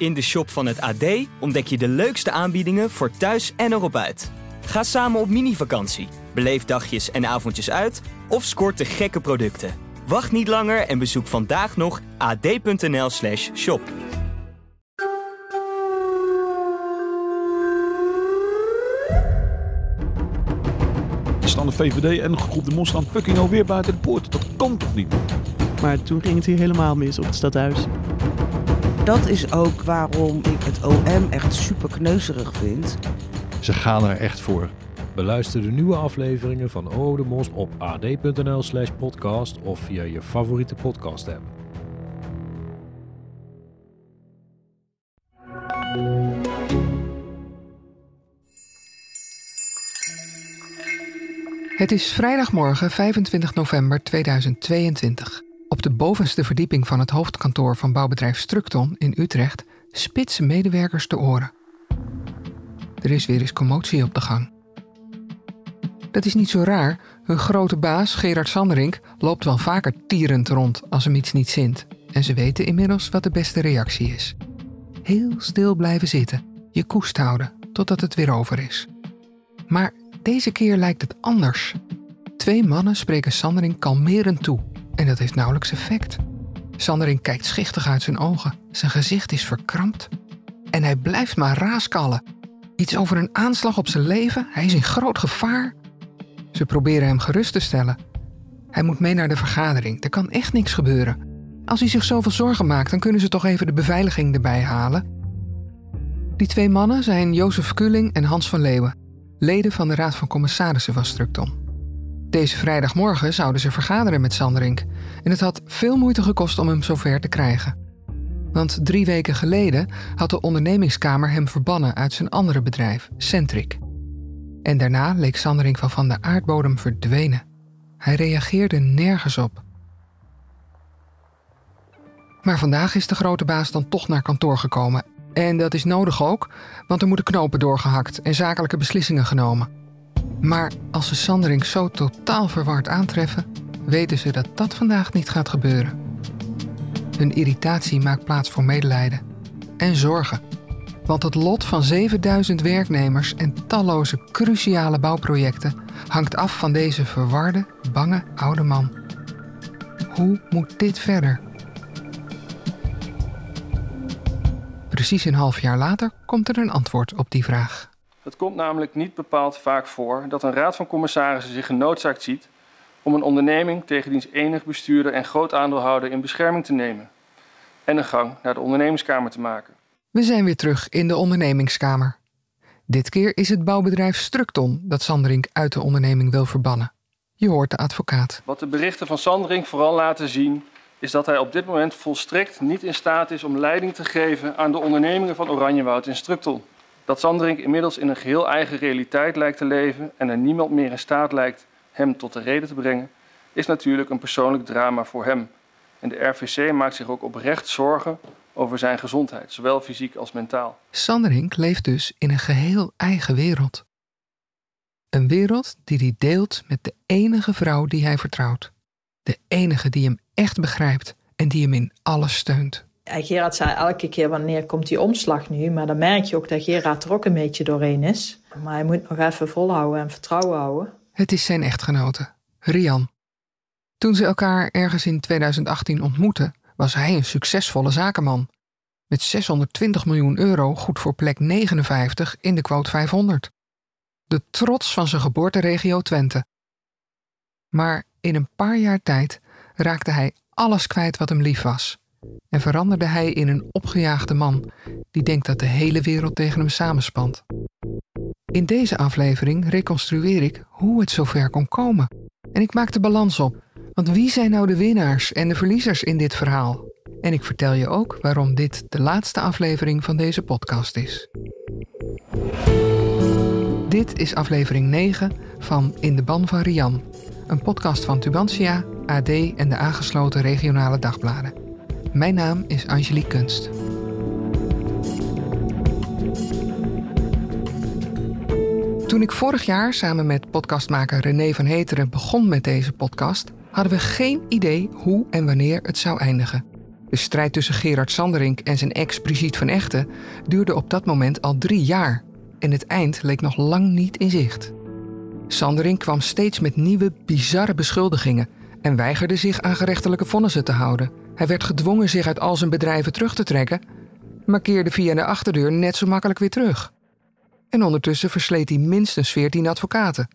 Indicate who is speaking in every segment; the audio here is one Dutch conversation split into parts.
Speaker 1: In de shop van het AD ontdek je de leukste aanbiedingen voor thuis en erop uit. Ga samen op mini-vakantie, beleef dagjes en avondjes uit of scoort de gekke producten. Wacht niet langer en bezoek vandaag nog ad.nl/slash shop.
Speaker 2: staan de VVD en de groep demonstrant fucking alweer buiten de poort. Dat kan toch niet?
Speaker 3: Maar toen ging het hier helemaal mis op het stadhuis.
Speaker 4: Dat is ook waarom ik het OM echt super kneuzerig vind.
Speaker 5: Ze gaan er echt voor. Beluister de nieuwe afleveringen van O de Mos op ad.nl slash podcast of via je favoriete podcast app.
Speaker 6: Het is vrijdagmorgen 25 november 2022. Op de bovenste verdieping van het hoofdkantoor van bouwbedrijf Structon in Utrecht spitsen medewerkers de oren. Er is weer eens commotie op de gang. Dat is niet zo raar. Hun grote baas, Gerard Sanderink, loopt wel vaker tierend rond als hem iets niet zint. En ze weten inmiddels wat de beste reactie is. Heel stil blijven zitten, je koest houden totdat het weer over is. Maar deze keer lijkt het anders. Twee mannen spreken Sanderink kalmerend toe en dat heeft nauwelijks effect. Sanderink kijkt schichtig uit zijn ogen, zijn gezicht is verkrampt en hij blijft maar raaskallen. Iets over een aanslag op zijn leven, hij is in groot gevaar. Ze proberen hem gerust te stellen. Hij moet mee naar de vergadering, er kan echt niks gebeuren. Als hij zich zoveel zorgen maakt, dan kunnen ze toch even de beveiliging erbij halen. Die twee mannen zijn Jozef Kulling en Hans van Leeuwen, leden van de Raad van Commissarissen van Structon. Deze vrijdagmorgen zouden ze vergaderen met Sanderink en het had veel moeite gekost om hem zover te krijgen. Want drie weken geleden had de ondernemingskamer hem verbannen uit zijn andere bedrijf, Centric. En daarna leek Sanderink van van de aardbodem verdwenen. Hij reageerde nergens op. Maar vandaag is de grote baas dan toch naar kantoor gekomen. En dat is nodig ook, want er moeten knopen doorgehakt en zakelijke beslissingen genomen. Maar als ze Sanderink zo totaal verward aantreffen, weten ze dat dat vandaag niet gaat gebeuren. Hun irritatie maakt plaats voor medelijden en zorgen. Want het lot van 7000 werknemers en talloze cruciale bouwprojecten hangt af van deze verwarde, bange oude man. Hoe moet dit verder? Precies een half jaar later komt er een antwoord op die vraag.
Speaker 7: Het komt namelijk niet bepaald vaak voor dat een raad van commissarissen zich genoodzaakt ziet om een onderneming tegen diens enig bestuurder en groot aandeelhouder in bescherming te nemen en een gang naar de ondernemingskamer te maken.
Speaker 6: We zijn weer terug in de ondernemingskamer. Dit keer is het bouwbedrijf Structon dat Sanderink uit de onderneming wil verbannen. Je hoort de advocaat.
Speaker 7: Wat de berichten van Sanderink vooral laten zien, is dat hij op dit moment volstrekt niet in staat is om leiding te geven aan de ondernemingen van Oranjewoud in Structon. Dat Sanderink inmiddels in een geheel eigen realiteit lijkt te leven en er niemand meer in staat lijkt hem tot de reden te brengen, is natuurlijk een persoonlijk drama voor hem. En de RVC maakt zich ook oprecht zorgen over zijn gezondheid, zowel fysiek als mentaal.
Speaker 6: Sanderink leeft dus in een geheel eigen wereld. Een wereld die hij deelt met de enige vrouw die hij vertrouwt. De enige die hem echt begrijpt en die hem in alles steunt.
Speaker 8: Gerard zei elke keer wanneer komt die omslag nu, maar dan merk je ook dat Gerard er ook een beetje doorheen is. Maar hij moet nog even volhouden en vertrouwen houden.
Speaker 6: Het is zijn echtgenote, Rian. Toen ze elkaar ergens in 2018 ontmoetten, was hij een succesvolle zakenman. Met 620 miljoen euro goed voor plek 59 in de quote 500. De trots van zijn geboorteregio Twente. Maar in een paar jaar tijd raakte hij alles kwijt wat hem lief was. En veranderde hij in een opgejaagde man die denkt dat de hele wereld tegen hem samenspant. In deze aflevering reconstrueer ik hoe het zover kon komen. En ik maak de balans op. Want wie zijn nou de winnaars en de verliezers in dit verhaal? En ik vertel je ook waarom dit de laatste aflevering van deze podcast is. Dit is aflevering 9 van In de Ban van Rian, een podcast van Tubantia, AD en de aangesloten regionale dagbladen. Mijn naam is Angelique Kunst. Toen ik vorig jaar samen met podcastmaker René van Heteren begon met deze podcast, hadden we geen idee hoe en wanneer het zou eindigen. De strijd tussen Gerard Sanderink en zijn ex Brigitte van Echten duurde op dat moment al drie jaar en het eind leek nog lang niet in zicht. Sanderink kwam steeds met nieuwe, bizarre beschuldigingen en weigerde zich aan gerechtelijke vonnissen te houden. Hij werd gedwongen zich uit al zijn bedrijven terug te trekken, maar keerde via de achterdeur net zo makkelijk weer terug. En ondertussen versleet hij minstens 14 advocaten.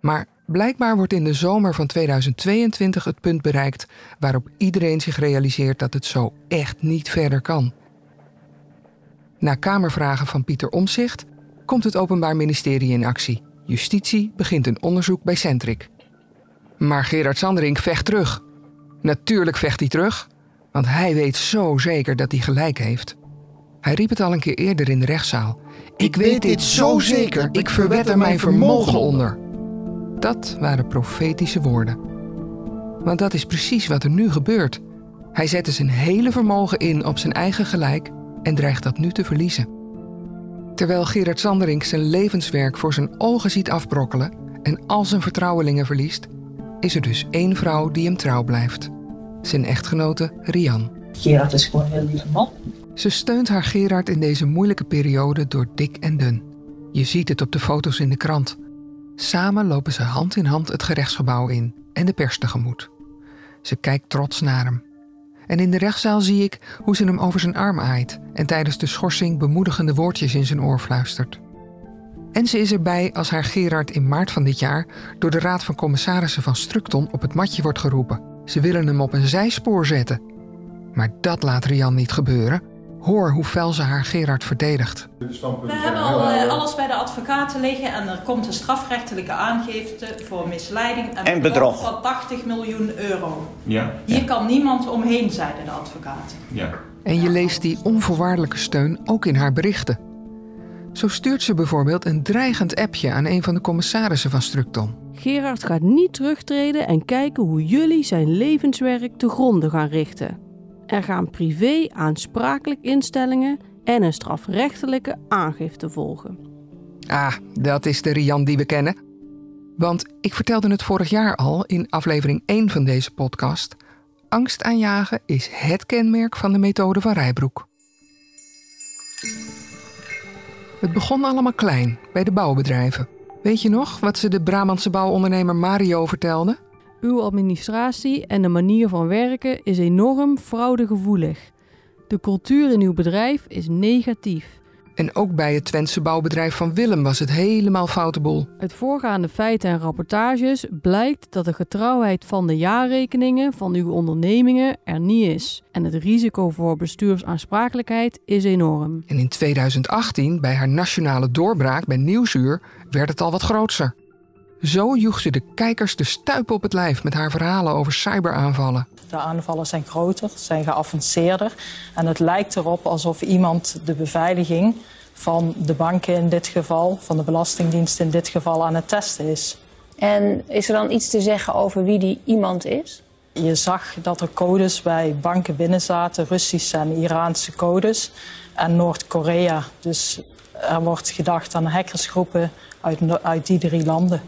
Speaker 6: Maar blijkbaar wordt in de zomer van 2022 het punt bereikt waarop iedereen zich realiseert dat het zo echt niet verder kan. Na kamervragen van Pieter Omzicht komt het Openbaar Ministerie in actie. Justitie begint een onderzoek bij Centric. Maar Gerard Sanderink vecht terug. Natuurlijk vecht hij terug, want hij weet zo zeker dat hij gelijk heeft. Hij riep het al een keer eerder in de rechtszaal. Ik weet dit zo zeker, ik verwet er mijn vermogen onder. Dat waren profetische woorden. Want dat is precies wat er nu gebeurt. Hij zette zijn hele vermogen in op zijn eigen gelijk en dreigt dat nu te verliezen. Terwijl Gerard Sanderink zijn levenswerk voor zijn ogen ziet afbrokkelen en al zijn vertrouwelingen verliest, is er dus één vrouw die hem trouw blijft. Zijn echtgenote Rian.
Speaker 8: Gerard is gewoon een heel lieve man.
Speaker 6: Ze steunt haar Gerard in deze moeilijke periode door dik en dun. Je ziet het op de foto's in de krant. Samen lopen ze hand in hand het gerechtsgebouw in en de pers tegemoet. Ze kijkt trots naar hem. En in de rechtszaal zie ik hoe ze hem over zijn arm aait en tijdens de schorsing bemoedigende woordjes in zijn oor fluistert. En ze is erbij als haar Gerard in maart van dit jaar door de Raad van Commissarissen van Structon op het matje wordt geroepen. Ze willen hem op een zijspoor zetten. Maar dat laat Rian niet gebeuren. Hoor hoe fel ze haar Gerard verdedigt.
Speaker 9: We hebben al eh, alles bij de advocaten liggen en er komt een strafrechtelijke aangifte voor misleiding en,
Speaker 10: En bedrog.
Speaker 9: van 80 miljoen euro.
Speaker 10: Ja.
Speaker 9: Hier kan niemand omheen, zeiden de advocaten.
Speaker 10: Ja.
Speaker 6: En je leest die onvoorwaardelijke steun ook in haar berichten. Zo stuurt ze bijvoorbeeld een dreigend appje aan een van de commissarissen van Structon.
Speaker 11: Gerard gaat niet terugtreden en kijken hoe jullie zijn levenswerk te gronden gaan richten. Er gaan privé aansprakelijk instellingen en een strafrechtelijke aangifte volgen.
Speaker 6: Ah, dat is de Rian die we kennen. Want ik vertelde het vorig jaar al in aflevering 1 van deze podcast. Angst aanjagen is het kenmerk van de methode van Rijbroek. Het begon allemaal klein, bij de bouwbedrijven. Weet je nog wat ze de Brabantse bouwondernemer Mario vertelde?
Speaker 11: Uw administratie en de manier van werken is enorm fraudegevoelig. De cultuur in uw bedrijf is negatief.
Speaker 6: En ook bij het Twentse bouwbedrijf van Willem was het helemaal foute boel.
Speaker 11: Uit voorgaande feiten en rapportages blijkt dat de getrouwheid van de jaarrekeningen van uw ondernemingen er niet is. En het risico voor bestuursaansprakelijkheid is enorm.
Speaker 6: En in 2018, bij haar nationale doorbraak bij Nieuwsuur, werd het al wat grootser. Zo joeg ze de kijkers de stuipen op het lijf met haar verhalen over cyberaanvallen.
Speaker 12: De aanvallen zijn groter, zijn geavanceerder. En het lijkt erop alsof iemand de beveiliging van de banken in dit geval, van de Belastingdienst in dit geval, aan het testen is.
Speaker 13: En is er dan iets te zeggen over wie die iemand is?
Speaker 12: Je zag dat er codes bij banken binnen zaten, Russische en Iraanse codes. En Noord-Korea. Dus er wordt gedacht aan hackersgroepen uit, uit die drie landen.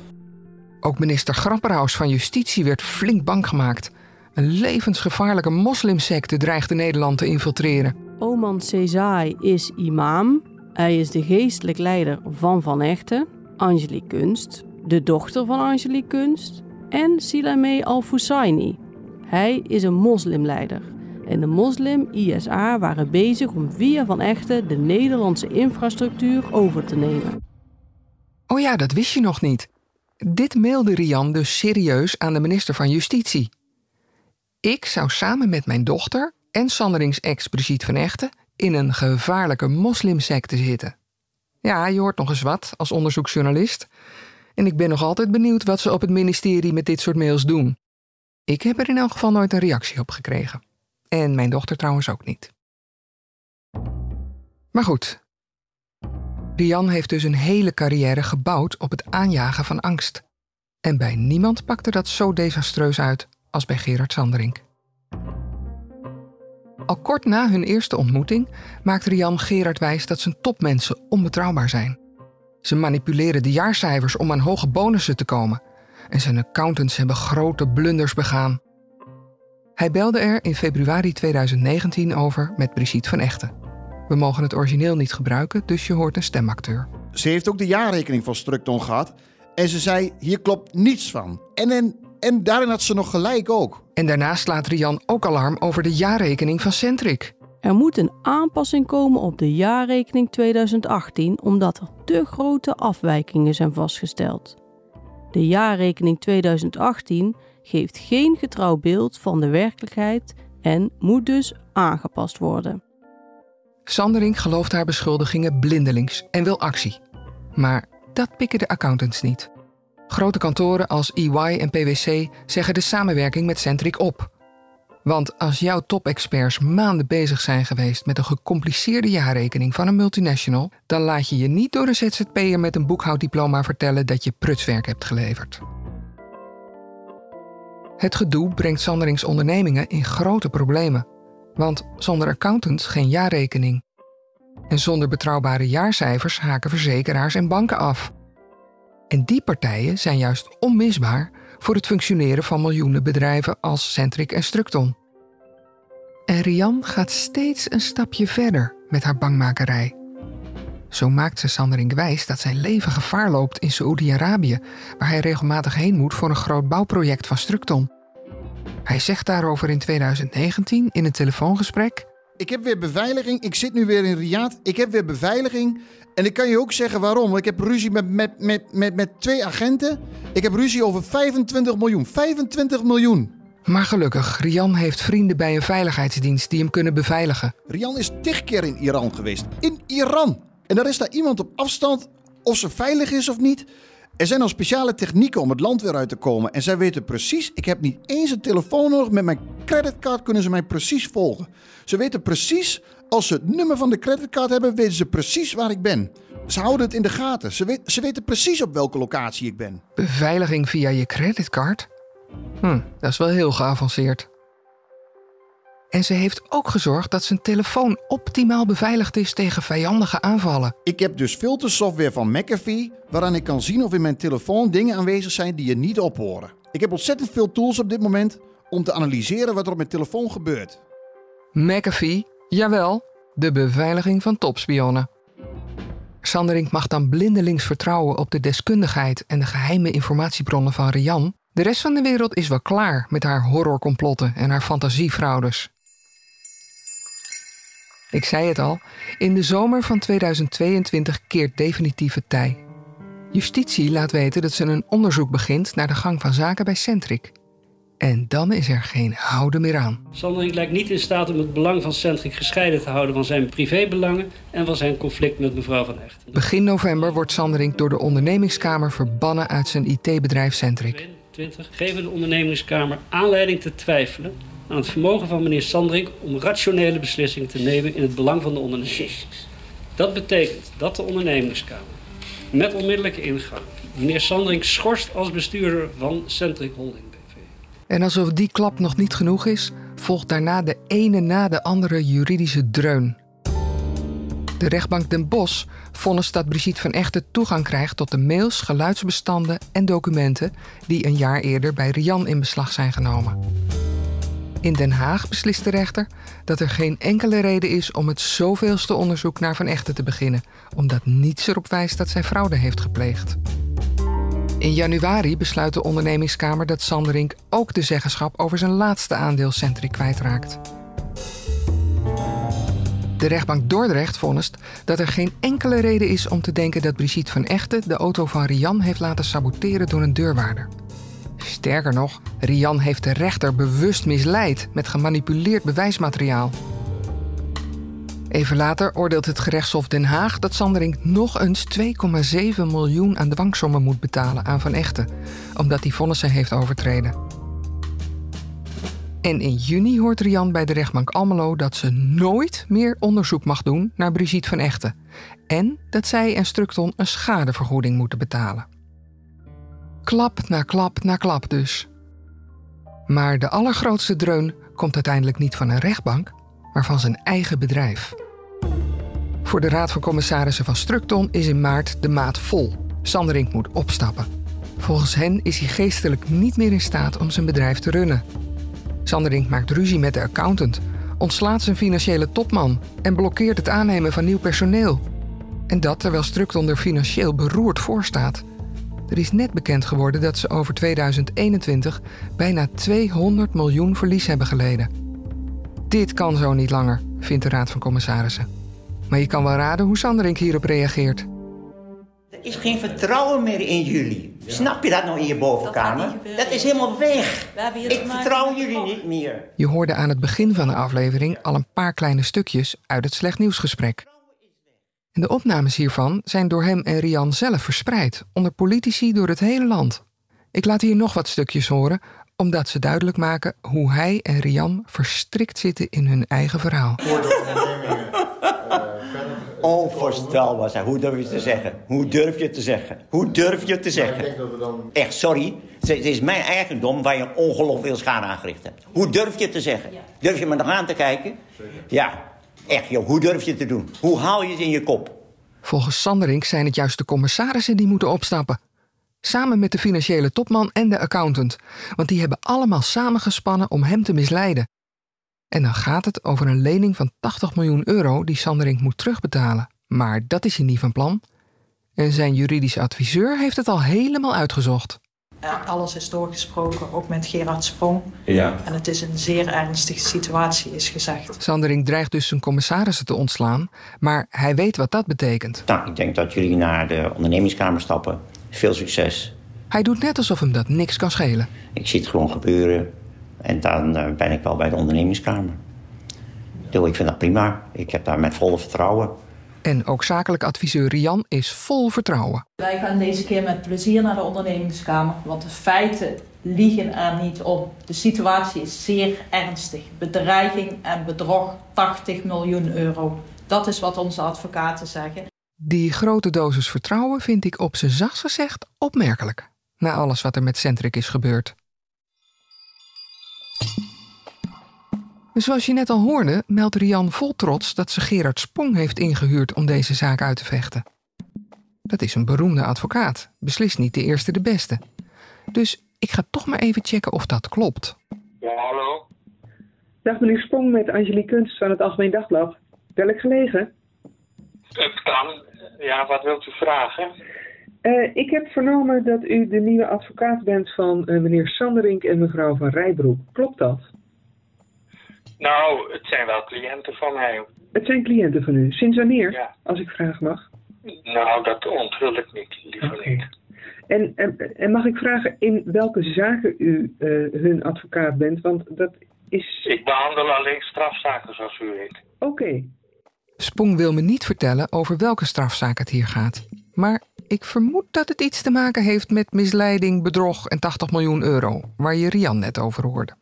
Speaker 6: Ook minister Grapperhaus van Justitie werd flink bang gemaakt. Een levensgevaarlijke moslimsecte dreigde Nederland te infiltreren.
Speaker 11: Oman Sezai is imam. Hij is de geestelijk leider van Van Echten, Angelique Kunst, de dochter van Angelique Kunst en Silameh Al-Fusaini. Hij is een moslimleider. En de moslim ISA waren bezig om via Van Echten de Nederlandse infrastructuur over te nemen.
Speaker 6: Oh ja, dat wist je nog niet. Dit mailde Rian dus serieus aan de minister van Justitie. Ik zou samen met mijn dochter en Sanderings ex Brigitte van Echten in een gevaarlijke moslimsecte zitten. Ja, je hoort nog eens wat als onderzoeksjournalist. En ik ben nog altijd benieuwd wat ze op het ministerie met dit soort mails doen. Ik heb er in elk geval nooit een reactie op gekregen. En mijn dochter trouwens ook niet. Maar goed. Rian heeft dus een hele carrière gebouwd op het aanjagen van angst. En bij niemand pakte dat zo desastreus uit als bij Gerard Sanderink. Al kort na hun eerste ontmoeting maakt Rian Gerard wijs dat zijn topmensen onbetrouwbaar zijn. Ze manipuleren de jaarcijfers om aan hoge bonussen te komen. En zijn accountants hebben grote blunders begaan. Hij belde er in februari 2019 over met Brigitte van Echten. We mogen het origineel niet gebruiken, dus je hoort een stemacteur.
Speaker 10: Ze heeft ook de jaarrekening van Structon gehad. En ze zei, hier klopt niets van. En, en, en daarin had ze nog gelijk ook.
Speaker 6: En daarna slaat Rian ook alarm over de jaarrekening van Centric.
Speaker 11: Er moet een aanpassing komen op de jaarrekening 2018 omdat er te grote afwijkingen zijn vastgesteld. De jaarrekening 2018 geeft geen getrouw beeld van de werkelijkheid en moet dus aangepast worden.
Speaker 6: Sandering gelooft haar beschuldigingen blindelings en wil actie. Maar dat pikken de accountants niet. Grote kantoren als EY en PwC zeggen de samenwerking met Centric op. Want als jouw top-experts maanden bezig zijn geweest met een gecompliceerde jaarrekening van een multinational, dan laat je je niet door een ZZP'er met een boekhouddiploma vertellen dat je prutswerk hebt geleverd. Het gedoe brengt Sanderings ondernemingen in grote problemen. Want zonder accountants geen jaarrekening. En zonder betrouwbare jaarcijfers haken verzekeraars en banken af. En die partijen zijn juist onmisbaar voor het functioneren van miljoenen bedrijven als Centric en Structon. En Rian gaat steeds een stapje verder met haar bangmakerij. Zo maakt ze Sandering wijs dat zijn leven gevaar loopt in Saoedi-Arabië, waar hij regelmatig heen moet voor een groot bouwproject van Structon. Hij zegt daarover in 2019 in een telefoongesprek:
Speaker 10: Ik heb weer beveiliging. Ik zit nu weer in Riyadh. Ik heb weer beveiliging. En ik kan je ook zeggen waarom. Ik heb ruzie met, met, met, met, met twee agenten. Ik heb ruzie over 25 miljoen. 25 miljoen.
Speaker 6: Maar gelukkig, Rian heeft vrienden bij een veiligheidsdienst die hem kunnen beveiligen.
Speaker 10: Rian is tig keer in Iran geweest. In Iran! En daar is daar iemand op afstand of ze veilig is of niet. Er zijn al speciale technieken om het land weer uit te komen. En zij weten precies, ik heb niet eens een telefoon nodig. Met mijn creditcard kunnen ze mij precies volgen. Ze weten precies, als ze het nummer van de creditcard hebben, weten ze precies waar ik ben. Ze houden het in de gaten. Ze, ze weten precies op welke locatie ik ben.
Speaker 6: Beveiliging via je creditcard? Hm, dat is wel heel geavanceerd. En ze heeft ook gezorgd dat zijn telefoon optimaal beveiligd is tegen vijandige aanvallen.
Speaker 10: Ik heb dus filtersoftware van McAfee, waaraan ik kan zien of in mijn telefoon dingen aanwezig zijn die je niet ophoren. Ik heb ontzettend veel tools op dit moment om te analyseren wat er op mijn telefoon gebeurt.
Speaker 6: McAfee, jawel, de beveiliging van topspionnen. Sanderink mag dan blindelings vertrouwen op de deskundigheid en de geheime informatiebronnen van Rian. De rest van de wereld is wel klaar met haar horrorcomplotten en haar fantasiefraudes. Ik zei het al, in de zomer van 2022 keert definitief het tij. Justitie laat weten dat ze een onderzoek begint naar de gang van zaken bij Centric. En dan is er geen houden meer aan.
Speaker 14: Sanderink lijkt niet in staat om het belang van Centric gescheiden te houden van zijn privébelangen en van zijn conflict met mevrouw Van Echt.
Speaker 6: Begin november wordt Sanderink door de ondernemingskamer verbannen uit zijn IT-bedrijf Centric.
Speaker 14: 20 geven de ondernemingskamer aanleiding te twijfelen aan het vermogen van meneer Sandring om rationele beslissingen te nemen in het belang van de onderneming. Dat betekent dat de ondernemingskamer met onmiddellijke ingang meneer Sandring schorst als bestuurder van Centric Holding BV.
Speaker 6: En alsof die klap nog niet genoeg is, volgt daarna de ene na de andere juridische dreun. De rechtbank Den Bosch vonnis dat Brigitte van Echten toegang krijgt tot de mails, geluidsbestanden en documenten die een jaar eerder bij Rian in beslag zijn genomen. In Den Haag beslist de rechter dat er geen enkele reden is om het zoveelste onderzoek naar Van Echten te beginnen, omdat niets erop wijst dat zij fraude heeft gepleegd. In januari besluit de ondernemingskamer dat Sanderink ook de zeggenschap over zijn laatste aandeel Centric kwijtraakt. De rechtbank Dordrecht vonnist dat er geen enkele reden is om te denken dat Brigitte van Echten de auto van Rian heeft laten saboteren door een deurwaarder. Sterker nog, Rian heeft de rechter bewust misleid met gemanipuleerd bewijsmateriaal. Even later oordeelt het gerechtshof Den Haag dat Sanderink nog eens 2,7 miljoen aan dwangsommen moet betalen aan Van Echten, omdat hij vonnissen heeft overtreden. En in juni hoort Rian bij de rechtbank Almelo dat ze nooit meer onderzoek mag doen naar Brigitte van Echten. En dat zij en Structon een schadevergoeding moeten betalen. Klap na klap na klap dus. Maar de allergrootste dreun komt uiteindelijk niet van een rechtbank, maar van zijn eigen bedrijf. Voor de Raad van Commissarissen van Structon is in maart de maat vol. Sanderink moet opstappen. Volgens hen is hij geestelijk niet meer in staat om zijn bedrijf te runnen. Sanderink maakt ruzie met de accountant, ontslaat zijn financiële topman en blokkeert het aannemen van nieuw personeel. En dat terwijl Structon er financieel beroerd voor staat. Er is net bekend geworden dat ze over 2021 bijna 200 miljoen verlies hebben geleden. Dit kan zo niet langer, vindt de Raad van Commissarissen. Maar je kan wel raden hoe Sanderink hierop reageert.
Speaker 15: Er is geen vertrouwen meer in jullie. Snap je dat nou in je bovenkamer? Dat, is helemaal weg. Ik vertrouw jullie niet meer.
Speaker 6: Je hoorde aan het begin van de aflevering al een paar kleine stukjes uit het slecht nieuwsgesprek. En de opnames hiervan zijn door hem en Rian zelf verspreid, onder politici door het hele land. Ik laat hier nog wat stukjes horen, omdat ze duidelijk maken hoe hij en Rian verstrikt zitten in hun eigen verhaal.
Speaker 15: Onvoorstelbaar zijn. Hoe durf je te zeggen? Hoe durf je te zeggen? Hoe durf je te zeggen? Echt, sorry. Het is mijn eigendom waar je ongelooflijk veel schade aangericht hebt. Hoe durf je te zeggen? Durf je me nog aan te kijken? Ja, echt joh. Hoe durf je te doen? Hoe haal je het in je kop?
Speaker 6: Volgens Sanderink zijn het juist de commissarissen die moeten opstappen. Samen met de financiële topman en de accountant. Want die hebben allemaal samengespannen om hem te misleiden. En dan gaat het over een lening van 80 miljoen euro die Sanderink moet terugbetalen. Maar dat is hij niet van plan. En zijn juridische adviseur heeft het al helemaal uitgezocht.
Speaker 9: Alles is doorgesproken, ook met Gerard Sprong.
Speaker 15: Ja.
Speaker 9: En het is een zeer ernstige situatie, is gezegd.
Speaker 6: Sanderink dreigt dus zijn commissarissen te ontslaan, maar hij weet wat dat betekent.
Speaker 15: Nou, ik denk dat jullie naar de ondernemingskamer stappen. Veel succes.
Speaker 6: Hij doet net alsof hem dat niks kan schelen.
Speaker 15: Ik zie het gewoon gebeuren. En dan eh, ben ik wel bij de ondernemingskamer. Dus ik vind dat prima. Ik heb daar met volle vertrouwen.
Speaker 6: En ook zakelijk adviseur Rian is vol vertrouwen.
Speaker 9: Wij gaan deze keer met plezier naar de ondernemingskamer, want de feiten liegen er niet om. De situatie is zeer ernstig. Bedreiging en bedrog 80 miljoen euro. Dat is wat onze advocaten zeggen.
Speaker 6: Die grote dosis vertrouwen vind ik op zijn zachtst gezegd opmerkelijk. Na alles wat er met Centric is gebeurd. Zoals je net al hoorde, meldt Rian vol trots dat ze Gerard Spong heeft ingehuurd om deze zaak uit te vechten. Dat is een beroemde advocaat, beslist niet de eerste de beste. Dus ik ga toch maar even checken of dat klopt.
Speaker 16: Ja, hallo.
Speaker 17: Dag meneer Spong met Angelique Kunst van het Algemeen Dagblad. Welk gelegen?
Speaker 16: Het kan. Ja, wat wilt u vragen?
Speaker 17: Uh, ik heb vernomen dat u de nieuwe advocaat bent van uh, meneer Sanderink en mevrouw van Rijbroek. Klopt dat?
Speaker 16: Nou, het zijn wel cliënten van mij.
Speaker 17: Het zijn cliënten van u. Sinds wanneer,
Speaker 16: Ja.
Speaker 17: als ik vragen mag?
Speaker 16: Nou, dat onthul ik niet, liever niet.
Speaker 17: En, en, en mag ik vragen in welke zaken u uh, hun advocaat bent? Want dat is...
Speaker 16: Ik behandel alleen strafzaken, zoals u weet.
Speaker 17: Oké. Okay.
Speaker 6: Spong wil me niet vertellen over welke strafzaak het hier gaat. Maar ik vermoed dat het iets te maken heeft met misleiding, bedrog en 80 miljoen euro, waar je Rian net over hoorde.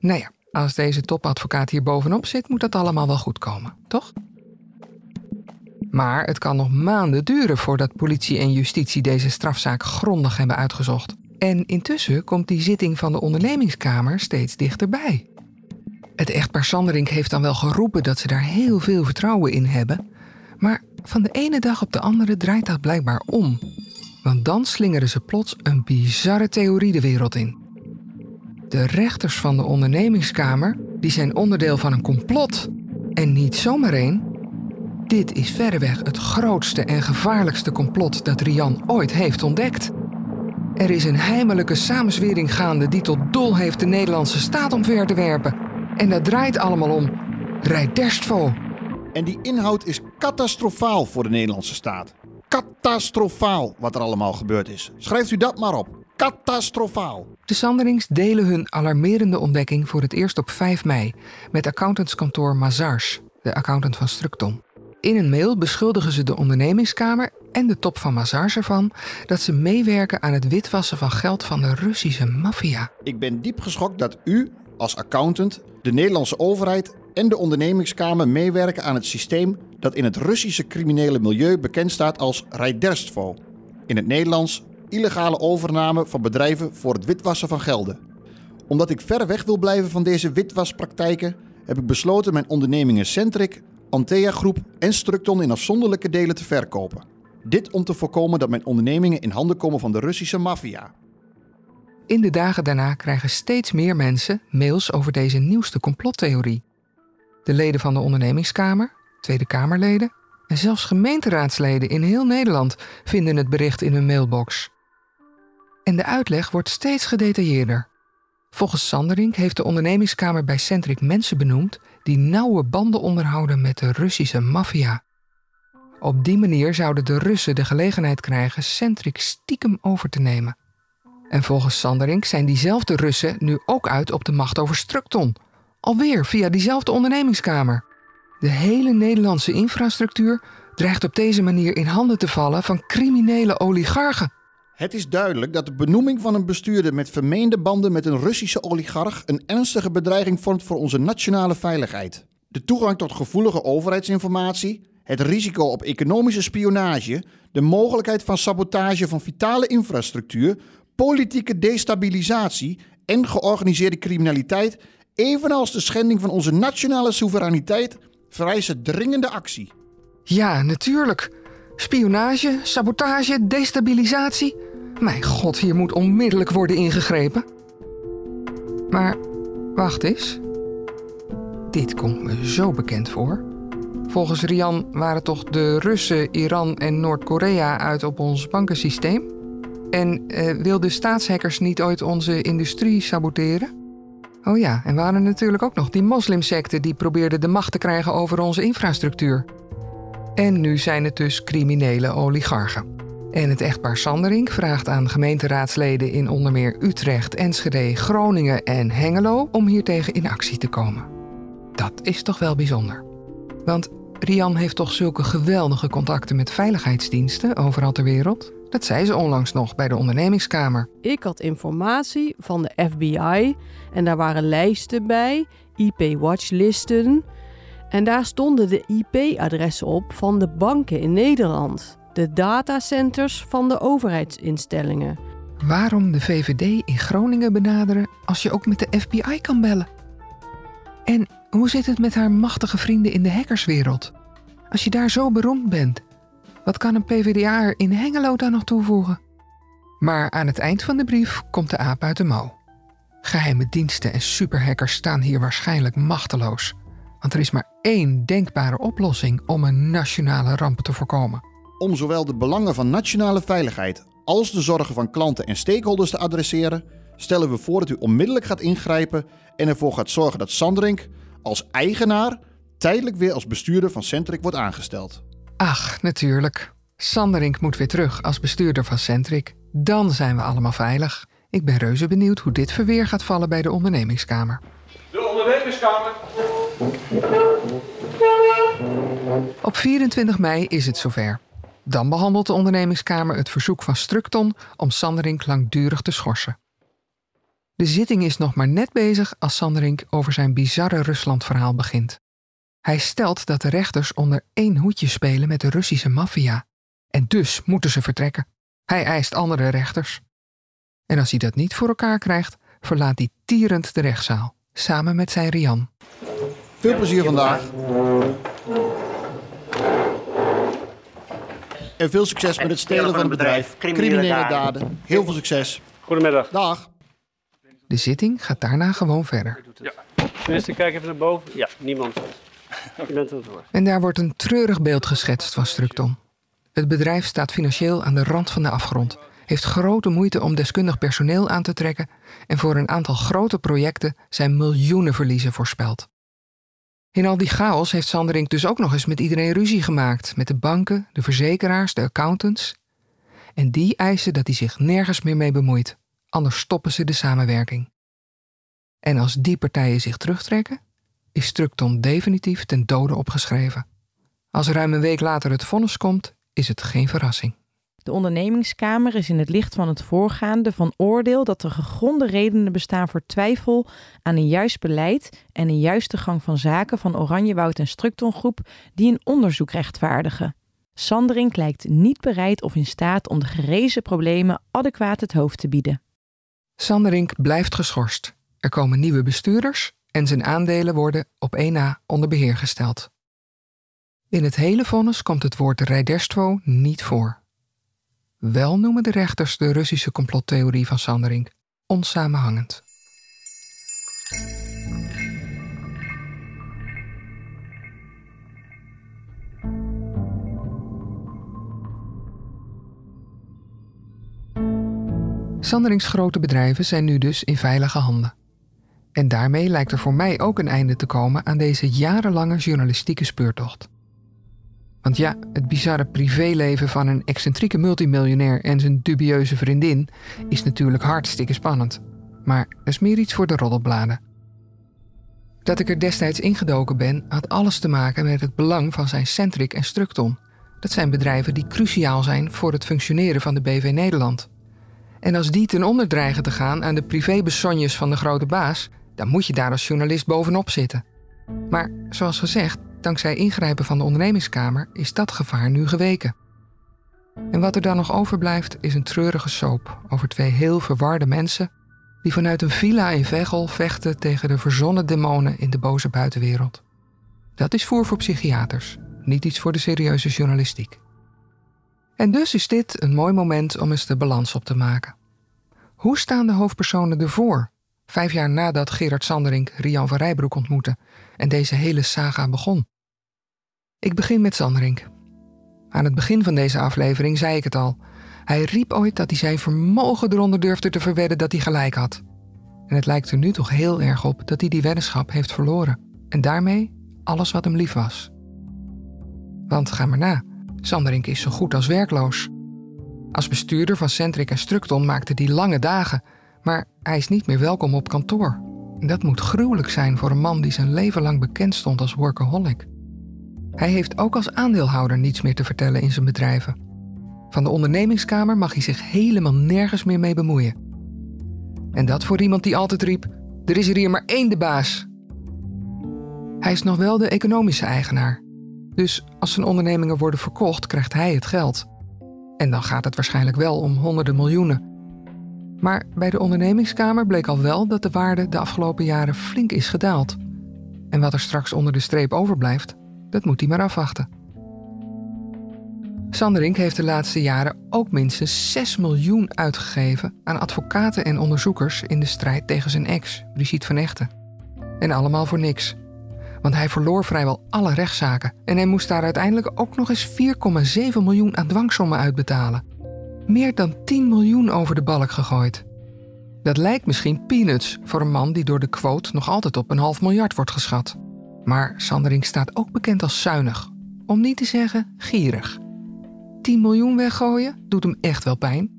Speaker 6: Nou ja, als deze topadvocaat hier bovenop zit, moet dat allemaal wel goed komen, toch? Maar het kan nog maanden duren voordat politie en justitie deze strafzaak grondig hebben uitgezocht. En intussen komt die zitting van de ondernemingskamer steeds dichterbij. Het echtpaar Sanderink heeft dan wel geroepen dat ze daar heel veel vertrouwen in hebben. Maar van de ene dag op de andere draait dat blijkbaar om. Want dan slingeren ze plots een bizarre theorie de wereld in. De rechters van de ondernemingskamer die zijn onderdeel van een complot. En niet zomaar één. Dit is verreweg het grootste en gevaarlijkste complot dat Rian ooit heeft ontdekt. Er is een heimelijke samenzwering gaande die tot doel heeft de Nederlandse staat omver te werpen. En dat draait allemaal om Rijderstvo.
Speaker 10: En die inhoud is catastrofaal voor de Nederlandse staat. Catastrofaal wat er allemaal gebeurd is. Schrijft u dat maar op. Catastrofaal.
Speaker 6: De Sanderings delen hun alarmerende ontdekking voor het eerst op 5 mei met accountantskantoor Mazars, de accountant van Structon. In een mail beschuldigen ze de ondernemingskamer en de top van Mazars ervan dat ze meewerken aan het witwassen van geld van de Russische maffia.
Speaker 10: Ik ben diep geschokt dat u als accountant, de Nederlandse overheid en de ondernemingskamer meewerken aan het systeem dat in het Russische criminele milieu bekend staat als Rijderstvo. In het Nederlands illegale overname van bedrijven voor het witwassen van gelden. Omdat ik ver weg wil blijven van deze witwaspraktijken, heb ik besloten mijn ondernemingen Centric, Antea Groep en Structon in afzonderlijke delen te verkopen. Dit om te voorkomen dat mijn ondernemingen in handen komen van de Russische maffia.
Speaker 6: In de dagen daarna krijgen steeds meer mensen mails over deze nieuwste complottheorie. De leden van de ondernemingskamer, Tweede Kamerleden en zelfs gemeenteraadsleden in heel Nederland vinden het bericht in hun mailbox. En de uitleg wordt steeds gedetailleerder. Volgens Sanderink heeft de ondernemingskamer bij Centric mensen benoemd die nauwe banden onderhouden met de Russische maffia. Op die manier zouden de Russen de gelegenheid krijgen Centric stiekem over te nemen. En volgens Sanderink zijn diezelfde Russen nu ook uit op de macht over Structon. Alweer via diezelfde ondernemingskamer. De hele Nederlandse infrastructuur dreigt op deze manier in handen te vallen van criminele oligarchen.
Speaker 10: Het is duidelijk dat de benoeming van een bestuurder met vermeende banden met een Russische oligarch een ernstige bedreiging vormt voor onze nationale veiligheid. De toegang tot gevoelige overheidsinformatie, het risico op economische spionage, de mogelijkheid van sabotage van vitale infrastructuur, politieke destabilisatie en georganiseerde criminaliteit, evenals de schending van onze nationale soevereiniteit, vereisen dringende actie.
Speaker 6: Ja, natuurlijk. Spionage, sabotage, destabilisatie. Mijn god, hier moet onmiddellijk worden ingegrepen. Maar wacht eens. Dit komt me zo bekend voor. Volgens Rian waren toch de Russen, Iran en Noord-Korea uit op ons bankensysteem? En uh, wilden staatshackers niet ooit onze industrie saboteren? Oh ja, en waren natuurlijk ook nog die moslimsecten die probeerden de macht te krijgen over onze infrastructuur. En nu zijn het dus criminele oligarchen. En het echtpaar Sanderink vraagt aan gemeenteraadsleden in onder meer Utrecht, Enschede, Groningen en Hengelo om hiertegen in actie te komen. Dat is toch wel bijzonder. Want Rian heeft toch zulke geweldige contacten met veiligheidsdiensten overal ter wereld? Dat zei ze onlangs nog bij de ondernemingskamer.
Speaker 11: Ik had informatie van de FBI en daar waren lijsten bij, IP-watchlisten. En daar stonden de IP-adressen op van de banken in Nederland, de datacenters van de overheidsinstellingen.
Speaker 6: Waarom de VVD in Groningen benaderen als je ook met de FBI kan bellen? En hoe zit het met haar machtige vrienden in de hackerswereld? Als je daar zo beroemd bent, wat kan een PvdA'er in Hengelo dan nog toevoegen? Maar aan het eind van de brief komt de aap uit de mouw. Geheime diensten en superhackers staan hier waarschijnlijk machteloos. Want er is maar één denkbare oplossing om een nationale ramp te voorkomen.
Speaker 10: Om zowel de belangen van nationale veiligheid als de zorgen van klanten en stakeholders te adresseren, stellen we voor dat u onmiddellijk gaat ingrijpen en ervoor gaat zorgen dat Sandrink als eigenaar tijdelijk weer als bestuurder van Centric wordt aangesteld.
Speaker 6: Ach, natuurlijk. Sanderink moet weer terug als bestuurder van Centric. Dan zijn we allemaal veilig. Ik ben reuze benieuwd hoe dit verweer gaat vallen bij de ondernemingskamer.
Speaker 7: De ondernemingskamer.
Speaker 6: Op 24 mei is het zover. Dan behandelt de ondernemingskamer het verzoek van Structon om Sanderink langdurig te schorsen. De zitting is nog maar net bezig als Sanderink over zijn bizarre Ruslandverhaal begint. Hij stelt dat de rechters onder één hoedje spelen met de Russische maffia. En dus moeten ze vertrekken. Hij eist andere rechters. En als hij dat niet voor elkaar krijgt, verlaat hij tierend de rechtszaal, samen met zijn Rian.
Speaker 10: Veel plezier vandaag. En veel succes met het stelen van het bedrijf. Criminele daden. Heel veel succes.
Speaker 14: Goedemiddag.
Speaker 10: Dag.
Speaker 6: De zitting gaat daarna gewoon verder.
Speaker 14: Ja. Minister, kijk even naar boven. Ja, niemand. Je bent er.
Speaker 6: En daar wordt een treurig beeld geschetst van Structon. Het bedrijf staat financieel aan de rand van de afgrond, heeft grote moeite om deskundig personeel aan te trekken en voor een aantal grote projecten zijn miljoenen verliezen voorspeld. In al die chaos heeft Sanderink dus ook nog eens met iedereen ruzie gemaakt, met de banken, de verzekeraars, de accountants. En die eisen dat hij zich nergens meer mee bemoeit, anders stoppen ze de samenwerking. En als die partijen zich terugtrekken, is Structon definitief ten dode opgeschreven. Als ruim een week later het vonnis komt, is het geen verrassing.
Speaker 18: De ondernemingskamer is in het licht van het voorgaande van oordeel dat er gegronde redenen bestaan voor twijfel aan een juist beleid en een juiste gang van zaken van Oranjewoud en Structon Groep die een onderzoek rechtvaardigen. Sanderink lijkt niet bereid of in staat om de gerezen problemen adequaat het hoofd te bieden.
Speaker 6: Sanderink blijft geschorst. Er komen nieuwe bestuurders en zijn aandelen worden op 1 na onder beheer gesteld. In het hele vonnis komt het woord rijderstvo niet voor. Wel noemen de rechters de Russische complottheorie van Sanderink, onsamenhangend. Sanderings grote bedrijven zijn nu dus in veilige handen. En daarmee lijkt er voor mij ook een einde te komen aan deze jarenlange journalistieke speurtocht. Want ja, het bizarre privéleven van een excentrieke multimiljonair en zijn dubieuze vriendin is natuurlijk hartstikke spannend. Maar dat is meer iets voor de roddelbladen. Dat ik er destijds ingedoken ben, had alles te maken met het belang van zijn Centric en Structon. Dat zijn bedrijven die cruciaal zijn voor het functioneren van de BV Nederland. En als die ten onder dreigen te gaan aan de privébesonjes van de grote baas, dan moet je daar als journalist bovenop zitten. Maar zoals gezegd, dankzij ingrijpen van de ondernemingskamer is dat gevaar nu geweken. En wat er dan nog overblijft is een treurige soap over twee heel verwarde mensen die vanuit een villa in Veghel vechten tegen de verzonnen demonen in de boze buitenwereld. Dat is voer voor psychiaters, niet iets voor de serieuze journalistiek. En dus is dit een mooi moment om eens de balans op te maken. Hoe staan de hoofdpersonen ervoor, vijf jaar nadat Gerard Sanderink Rian van Rijbroek ontmoette en deze hele saga begon? Ik begin met Sanderink. Aan het begin van deze aflevering zei ik het al. Hij riep ooit dat hij zijn vermogen eronder durfde te verwedden dat hij gelijk had. En het lijkt er nu toch heel erg op dat hij die weddenschap heeft verloren. En daarmee alles wat hem lief was. Want ga maar na. Sanderink is zo goed als werkloos. Als bestuurder van Centric en Structon maakte hij lange dagen, maar hij is niet meer welkom op kantoor. En dat moet gruwelijk zijn voor een man die zijn leven lang bekend stond als workaholic. Hij heeft ook als aandeelhouder niets meer te vertellen in zijn bedrijven. Van de ondernemingskamer mag hij zich helemaal nergens meer mee bemoeien. En dat voor iemand die altijd riep: Er is er hier maar één de baas. Hij is nog wel de economische eigenaar. Dus als zijn ondernemingen worden verkocht, krijgt hij het geld. En dan gaat het waarschijnlijk wel om honderden miljoenen. Maar bij de ondernemingskamer bleek al wel dat de waarde de afgelopen jaren flink is gedaald. En wat er straks onder de streep overblijft, dat moet hij maar afwachten. Sanderink heeft de laatste jaren ook minstens 6 miljoen uitgegeven aan advocaten en onderzoekers in de strijd tegen zijn ex, Brigitte van Echten. En allemaal voor niks. Want hij verloor vrijwel alle rechtszaken en hij moest daar uiteindelijk ook nog eens 4,7 miljoen aan dwangsommen uitbetalen. Meer dan 10 miljoen over de balk gegooid. Dat lijkt misschien peanuts voor een man die door de quote nog altijd op een half miljard wordt geschat. Maar Sanderink staat ook bekend als zuinig, om niet te zeggen gierig. 10 miljoen weggooien doet hem echt wel pijn.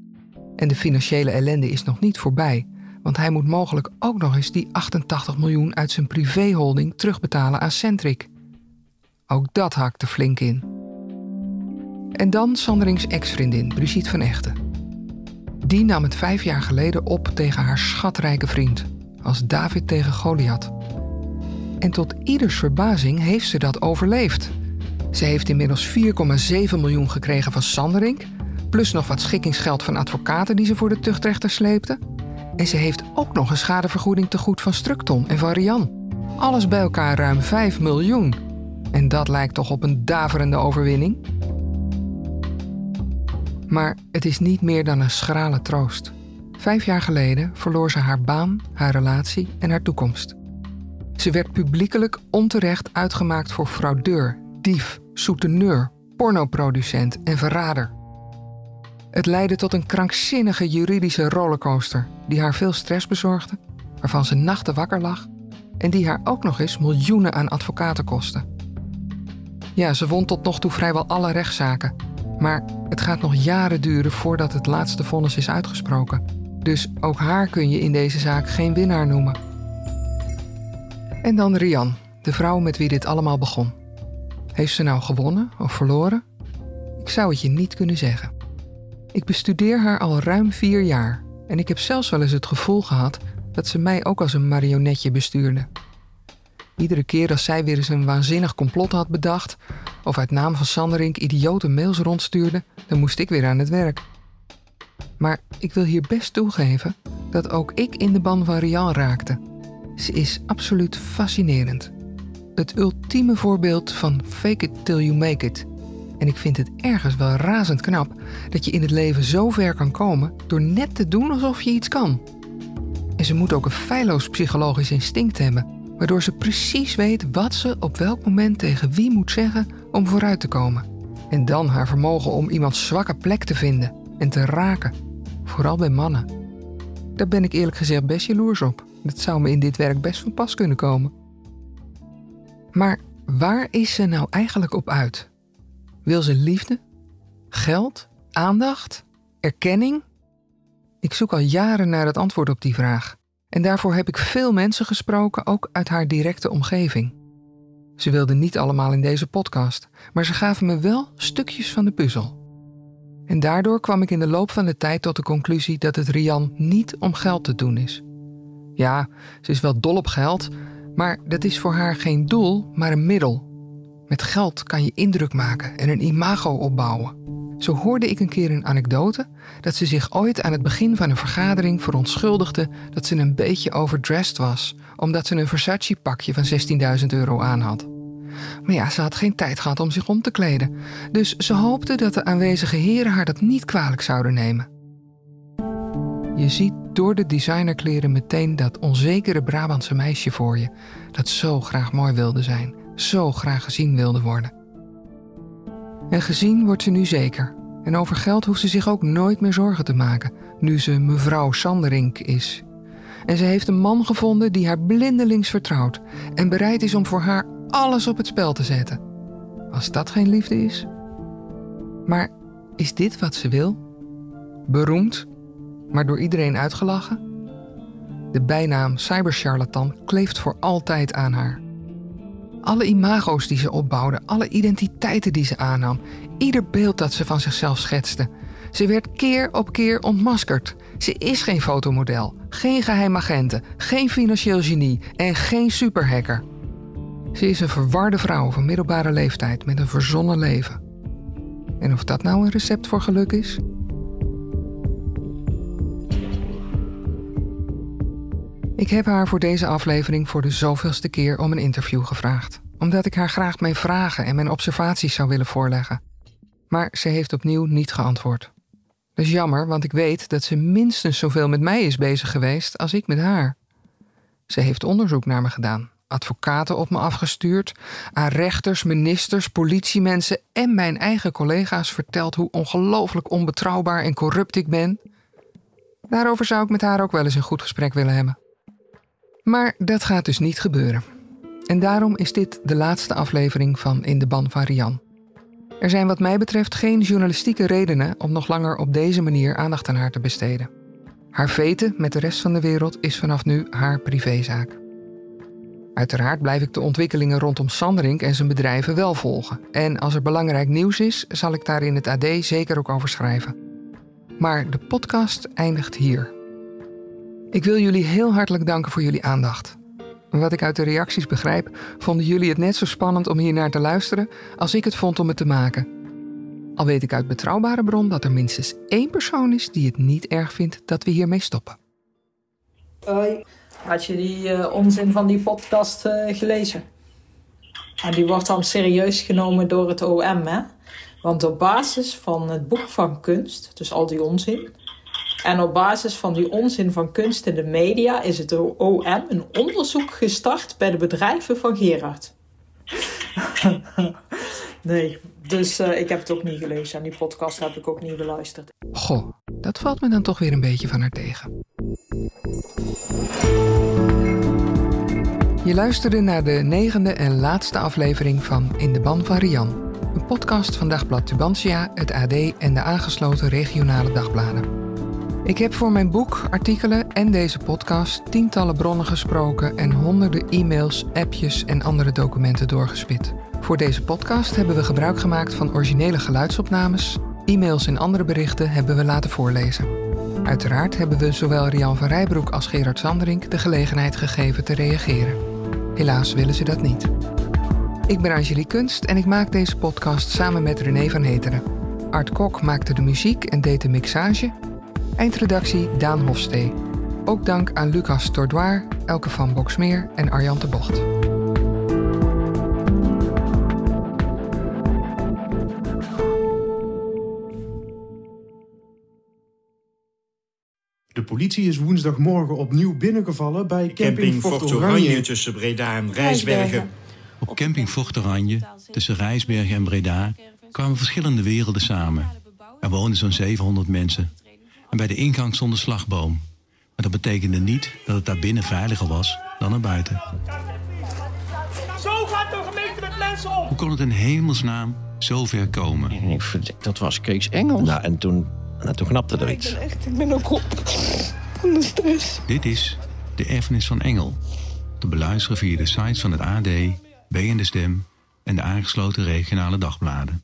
Speaker 6: En de financiële ellende is nog niet voorbij, want hij moet mogelijk ook nog eens die 88 miljoen uit zijn privéholding terugbetalen aan Centric. Ook dat hakte flink in. En dan Sanderings ex-vriendin Brigitte van Echten. Die nam het vijf jaar geleden op tegen haar schatrijke vriend, als David tegen Goliath. En tot ieders verbazing heeft ze dat overleefd. Ze heeft inmiddels 4,7 miljoen gekregen van Sanderink, plus nog wat schikkingsgeld van advocaten die ze voor de tuchtrechter sleepte. En ze heeft ook nog een schadevergoeding te goed van Structon en van Rian. Alles bij elkaar ruim 5 miljoen. En dat lijkt toch op een daverende overwinning? Maar het is niet meer dan een schrale troost. Vijf jaar geleden verloor ze haar baan, haar relatie en haar toekomst. Ze werd publiekelijk onterecht uitgemaakt voor fraudeur, dief, souteneur, pornoproducent en verrader. Het leidde tot een krankzinnige juridische rollercoaster die haar veel stress bezorgde, waarvan ze nachten wakker lag en die haar ook nog eens miljoenen aan advocaten kostte. Ja, ze won tot nog toe vrijwel alle rechtszaken, maar het gaat nog jaren duren voordat het laatste vonnis is uitgesproken. Dus ook haar kun je in deze zaak geen winnaar noemen. En dan Rian, de vrouw met wie dit allemaal begon. Heeft ze nou gewonnen of verloren? Ik zou het je niet kunnen zeggen. Ik bestudeer haar al ruim vier jaar en ik heb zelfs wel eens het gevoel gehad dat ze mij ook als een marionetje bestuurde. Iedere keer als zij weer eens een waanzinnig complot had bedacht of uit naam van Sanderink idiote mails rondstuurde, dan moest ik weer aan het werk. Maar ik wil hier best toegeven dat ook ik in de ban van Rian raakte. Ze is absoluut fascinerend. Het ultieme voorbeeld van fake it till you make it. En ik vind het ergens wel razend knap dat je in het leven zo ver kan komen door net te doen alsof je iets kan. En ze moet ook een feilloos psychologisch instinct hebben, waardoor ze precies weet wat ze op welk moment tegen wie moet zeggen om vooruit te komen. En dan haar vermogen om iemands zwakke plek te vinden en te raken, vooral bij mannen. Daar ben ik eerlijk gezegd best jaloers op. Dat zou me in dit werk best van pas kunnen komen. Maar waar is ze nou eigenlijk op uit? Wil ze liefde? Geld? Aandacht? Erkenning? Ik zoek al jaren naar het antwoord op die vraag. En daarvoor heb ik veel mensen gesproken, ook uit haar directe omgeving. Ze wilden niet allemaal in deze podcast, maar ze gaven me wel stukjes van de puzzel. En daardoor kwam ik in de loop van de tijd tot de conclusie dat het Rian niet om geld te doen is. Ja, ze is wel dol op geld, maar dat is voor haar geen doel, maar een middel. Met geld kan je indruk maken en een imago opbouwen. Zo hoorde ik een keer een anekdote dat ze zich ooit aan het begin van een vergadering verontschuldigde dat ze een beetje overdressed was, omdat ze een Versace-pakje van 16.000 euro aan had. Maar ja, ze had geen tijd gehad om zich om te kleden, dus ze hoopte dat de aanwezige heren haar dat niet kwalijk zouden nemen. Je ziet door de designerkleren meteen dat onzekere Brabantse meisje voor je, dat zo graag mooi wilde zijn, zo graag gezien wilde worden. En gezien wordt ze nu zeker. En over geld hoeft ze zich ook nooit meer zorgen te maken, nu ze mevrouw Sanderink is. En ze heeft een man gevonden die haar blindelings vertrouwt en bereid is om voor haar alles op het spel te zetten. Als dat geen liefde is. Maar is dit wat ze wil? Beroemd, maar door iedereen uitgelachen? De bijnaam cybercharlatan kleeft voor altijd aan haar. Alle imago's die ze opbouwde, alle identiteiten die ze aannam, ieder beeld dat ze van zichzelf schetste. Ze werd keer op keer ontmaskerd. Ze is geen fotomodel, geen geheimagente, geen financieel genie en geen superhacker. Ze is een verwarde vrouw van middelbare leeftijd met een verzonnen leven. En of dat nou een recept voor geluk is? Ik heb haar voor deze aflevering voor de zoveelste keer om een interview gevraagd, omdat ik haar graag mijn vragen en mijn observaties zou willen voorleggen. Maar ze heeft opnieuw niet geantwoord. Dat is jammer, want ik weet dat ze minstens zoveel met mij is bezig geweest als ik met haar. Ze heeft onderzoek naar me gedaan, advocaten op me afgestuurd, aan rechters, ministers, politiemensen en mijn eigen collega's verteld hoe ongelooflijk onbetrouwbaar en corrupt ik ben. Daarover zou ik met haar ook wel eens een goed gesprek willen hebben. Maar dat gaat dus niet gebeuren. En daarom is dit de laatste aflevering van In de Ban van Rian. Er zijn wat mij betreft geen journalistieke redenen om nog langer op deze manier aandacht aan haar te besteden. Haar veten met de rest van de wereld is vanaf nu haar privézaak. Uiteraard blijf ik de ontwikkelingen rondom Sanderink en zijn bedrijven wel volgen. En als er belangrijk nieuws is, zal ik daar in het AD zeker ook over schrijven. Maar de podcast eindigt hier. Ik wil jullie heel hartelijk danken voor jullie aandacht. Wat ik uit de reacties begrijp, vonden jullie het net zo spannend om hier naar te luisteren als ik het vond om het te maken. Al weet ik uit betrouwbare bron dat er minstens één persoon is die het niet erg vindt dat we hiermee stoppen.
Speaker 9: Hoi. Had je die uh, onzin van die podcast uh, gelezen? En die wordt dan serieus genomen door het OM, hè? Want op basis van het boek van kunst, dus al die onzin, en op basis van die onzin van kunst in de media is het OM een onderzoek gestart bij de bedrijven van Gerard. nee, dus uh, ik heb het ook niet gelezen en die podcast heb ik ook niet beluisterd.
Speaker 6: Goh, dat valt me dan toch weer een beetje van haar tegen. Je luisterde naar de negende en laatste aflevering van In de Ban van Rian. Een podcast van Dagblad Tubantia, het AD en de aangesloten regionale dagbladen. Ik heb voor mijn boek, artikelen en deze podcast tientallen bronnen gesproken en honderden e-mails, appjes en andere documenten doorgespit. Voor deze podcast hebben we gebruik gemaakt van originele geluidsopnames. E-mails en andere berichten hebben we laten voorlezen. Uiteraard hebben we zowel Rian van Rijbroek als Gerard Sanderink de gelegenheid gegeven te reageren. Helaas willen ze dat niet. Ik ben Angelique Kunst en ik maak deze podcast samen met René van Heteren. Art Kok maakte de muziek en deed de mixage. Eindredactie Daan Hofstee. Ook dank aan Lucas Tordoir, Elke van Boksmeer en Arjan de Bocht.
Speaker 19: De politie is woensdagmorgen opnieuw binnengevallen bij camping, Fort Oranje.
Speaker 20: tussen Breda en Rijsbergen.
Speaker 21: Op camping Fort Oranje, tussen Rijsbergen en Breda, kwamen verschillende werelden samen. Er woonden zo'n 700 mensen. En bij de ingang stond een slagboom. Maar dat betekende niet dat het daar binnen veiliger was dan er buiten.
Speaker 22: Zo gaat de gemeente met mensen om!
Speaker 21: Hoe kon het in hemelsnaam zo ver komen?
Speaker 23: Ik verdik, dat was Kees Engels. Nou, en toen, nou, toen knapte er iets.
Speaker 22: Echt, ik ben ook op van de stress.
Speaker 21: Dit is De Erfenis van Engel. Te beluisteren via de sites van het AD, B en de Stem en de aangesloten regionale dagbladen.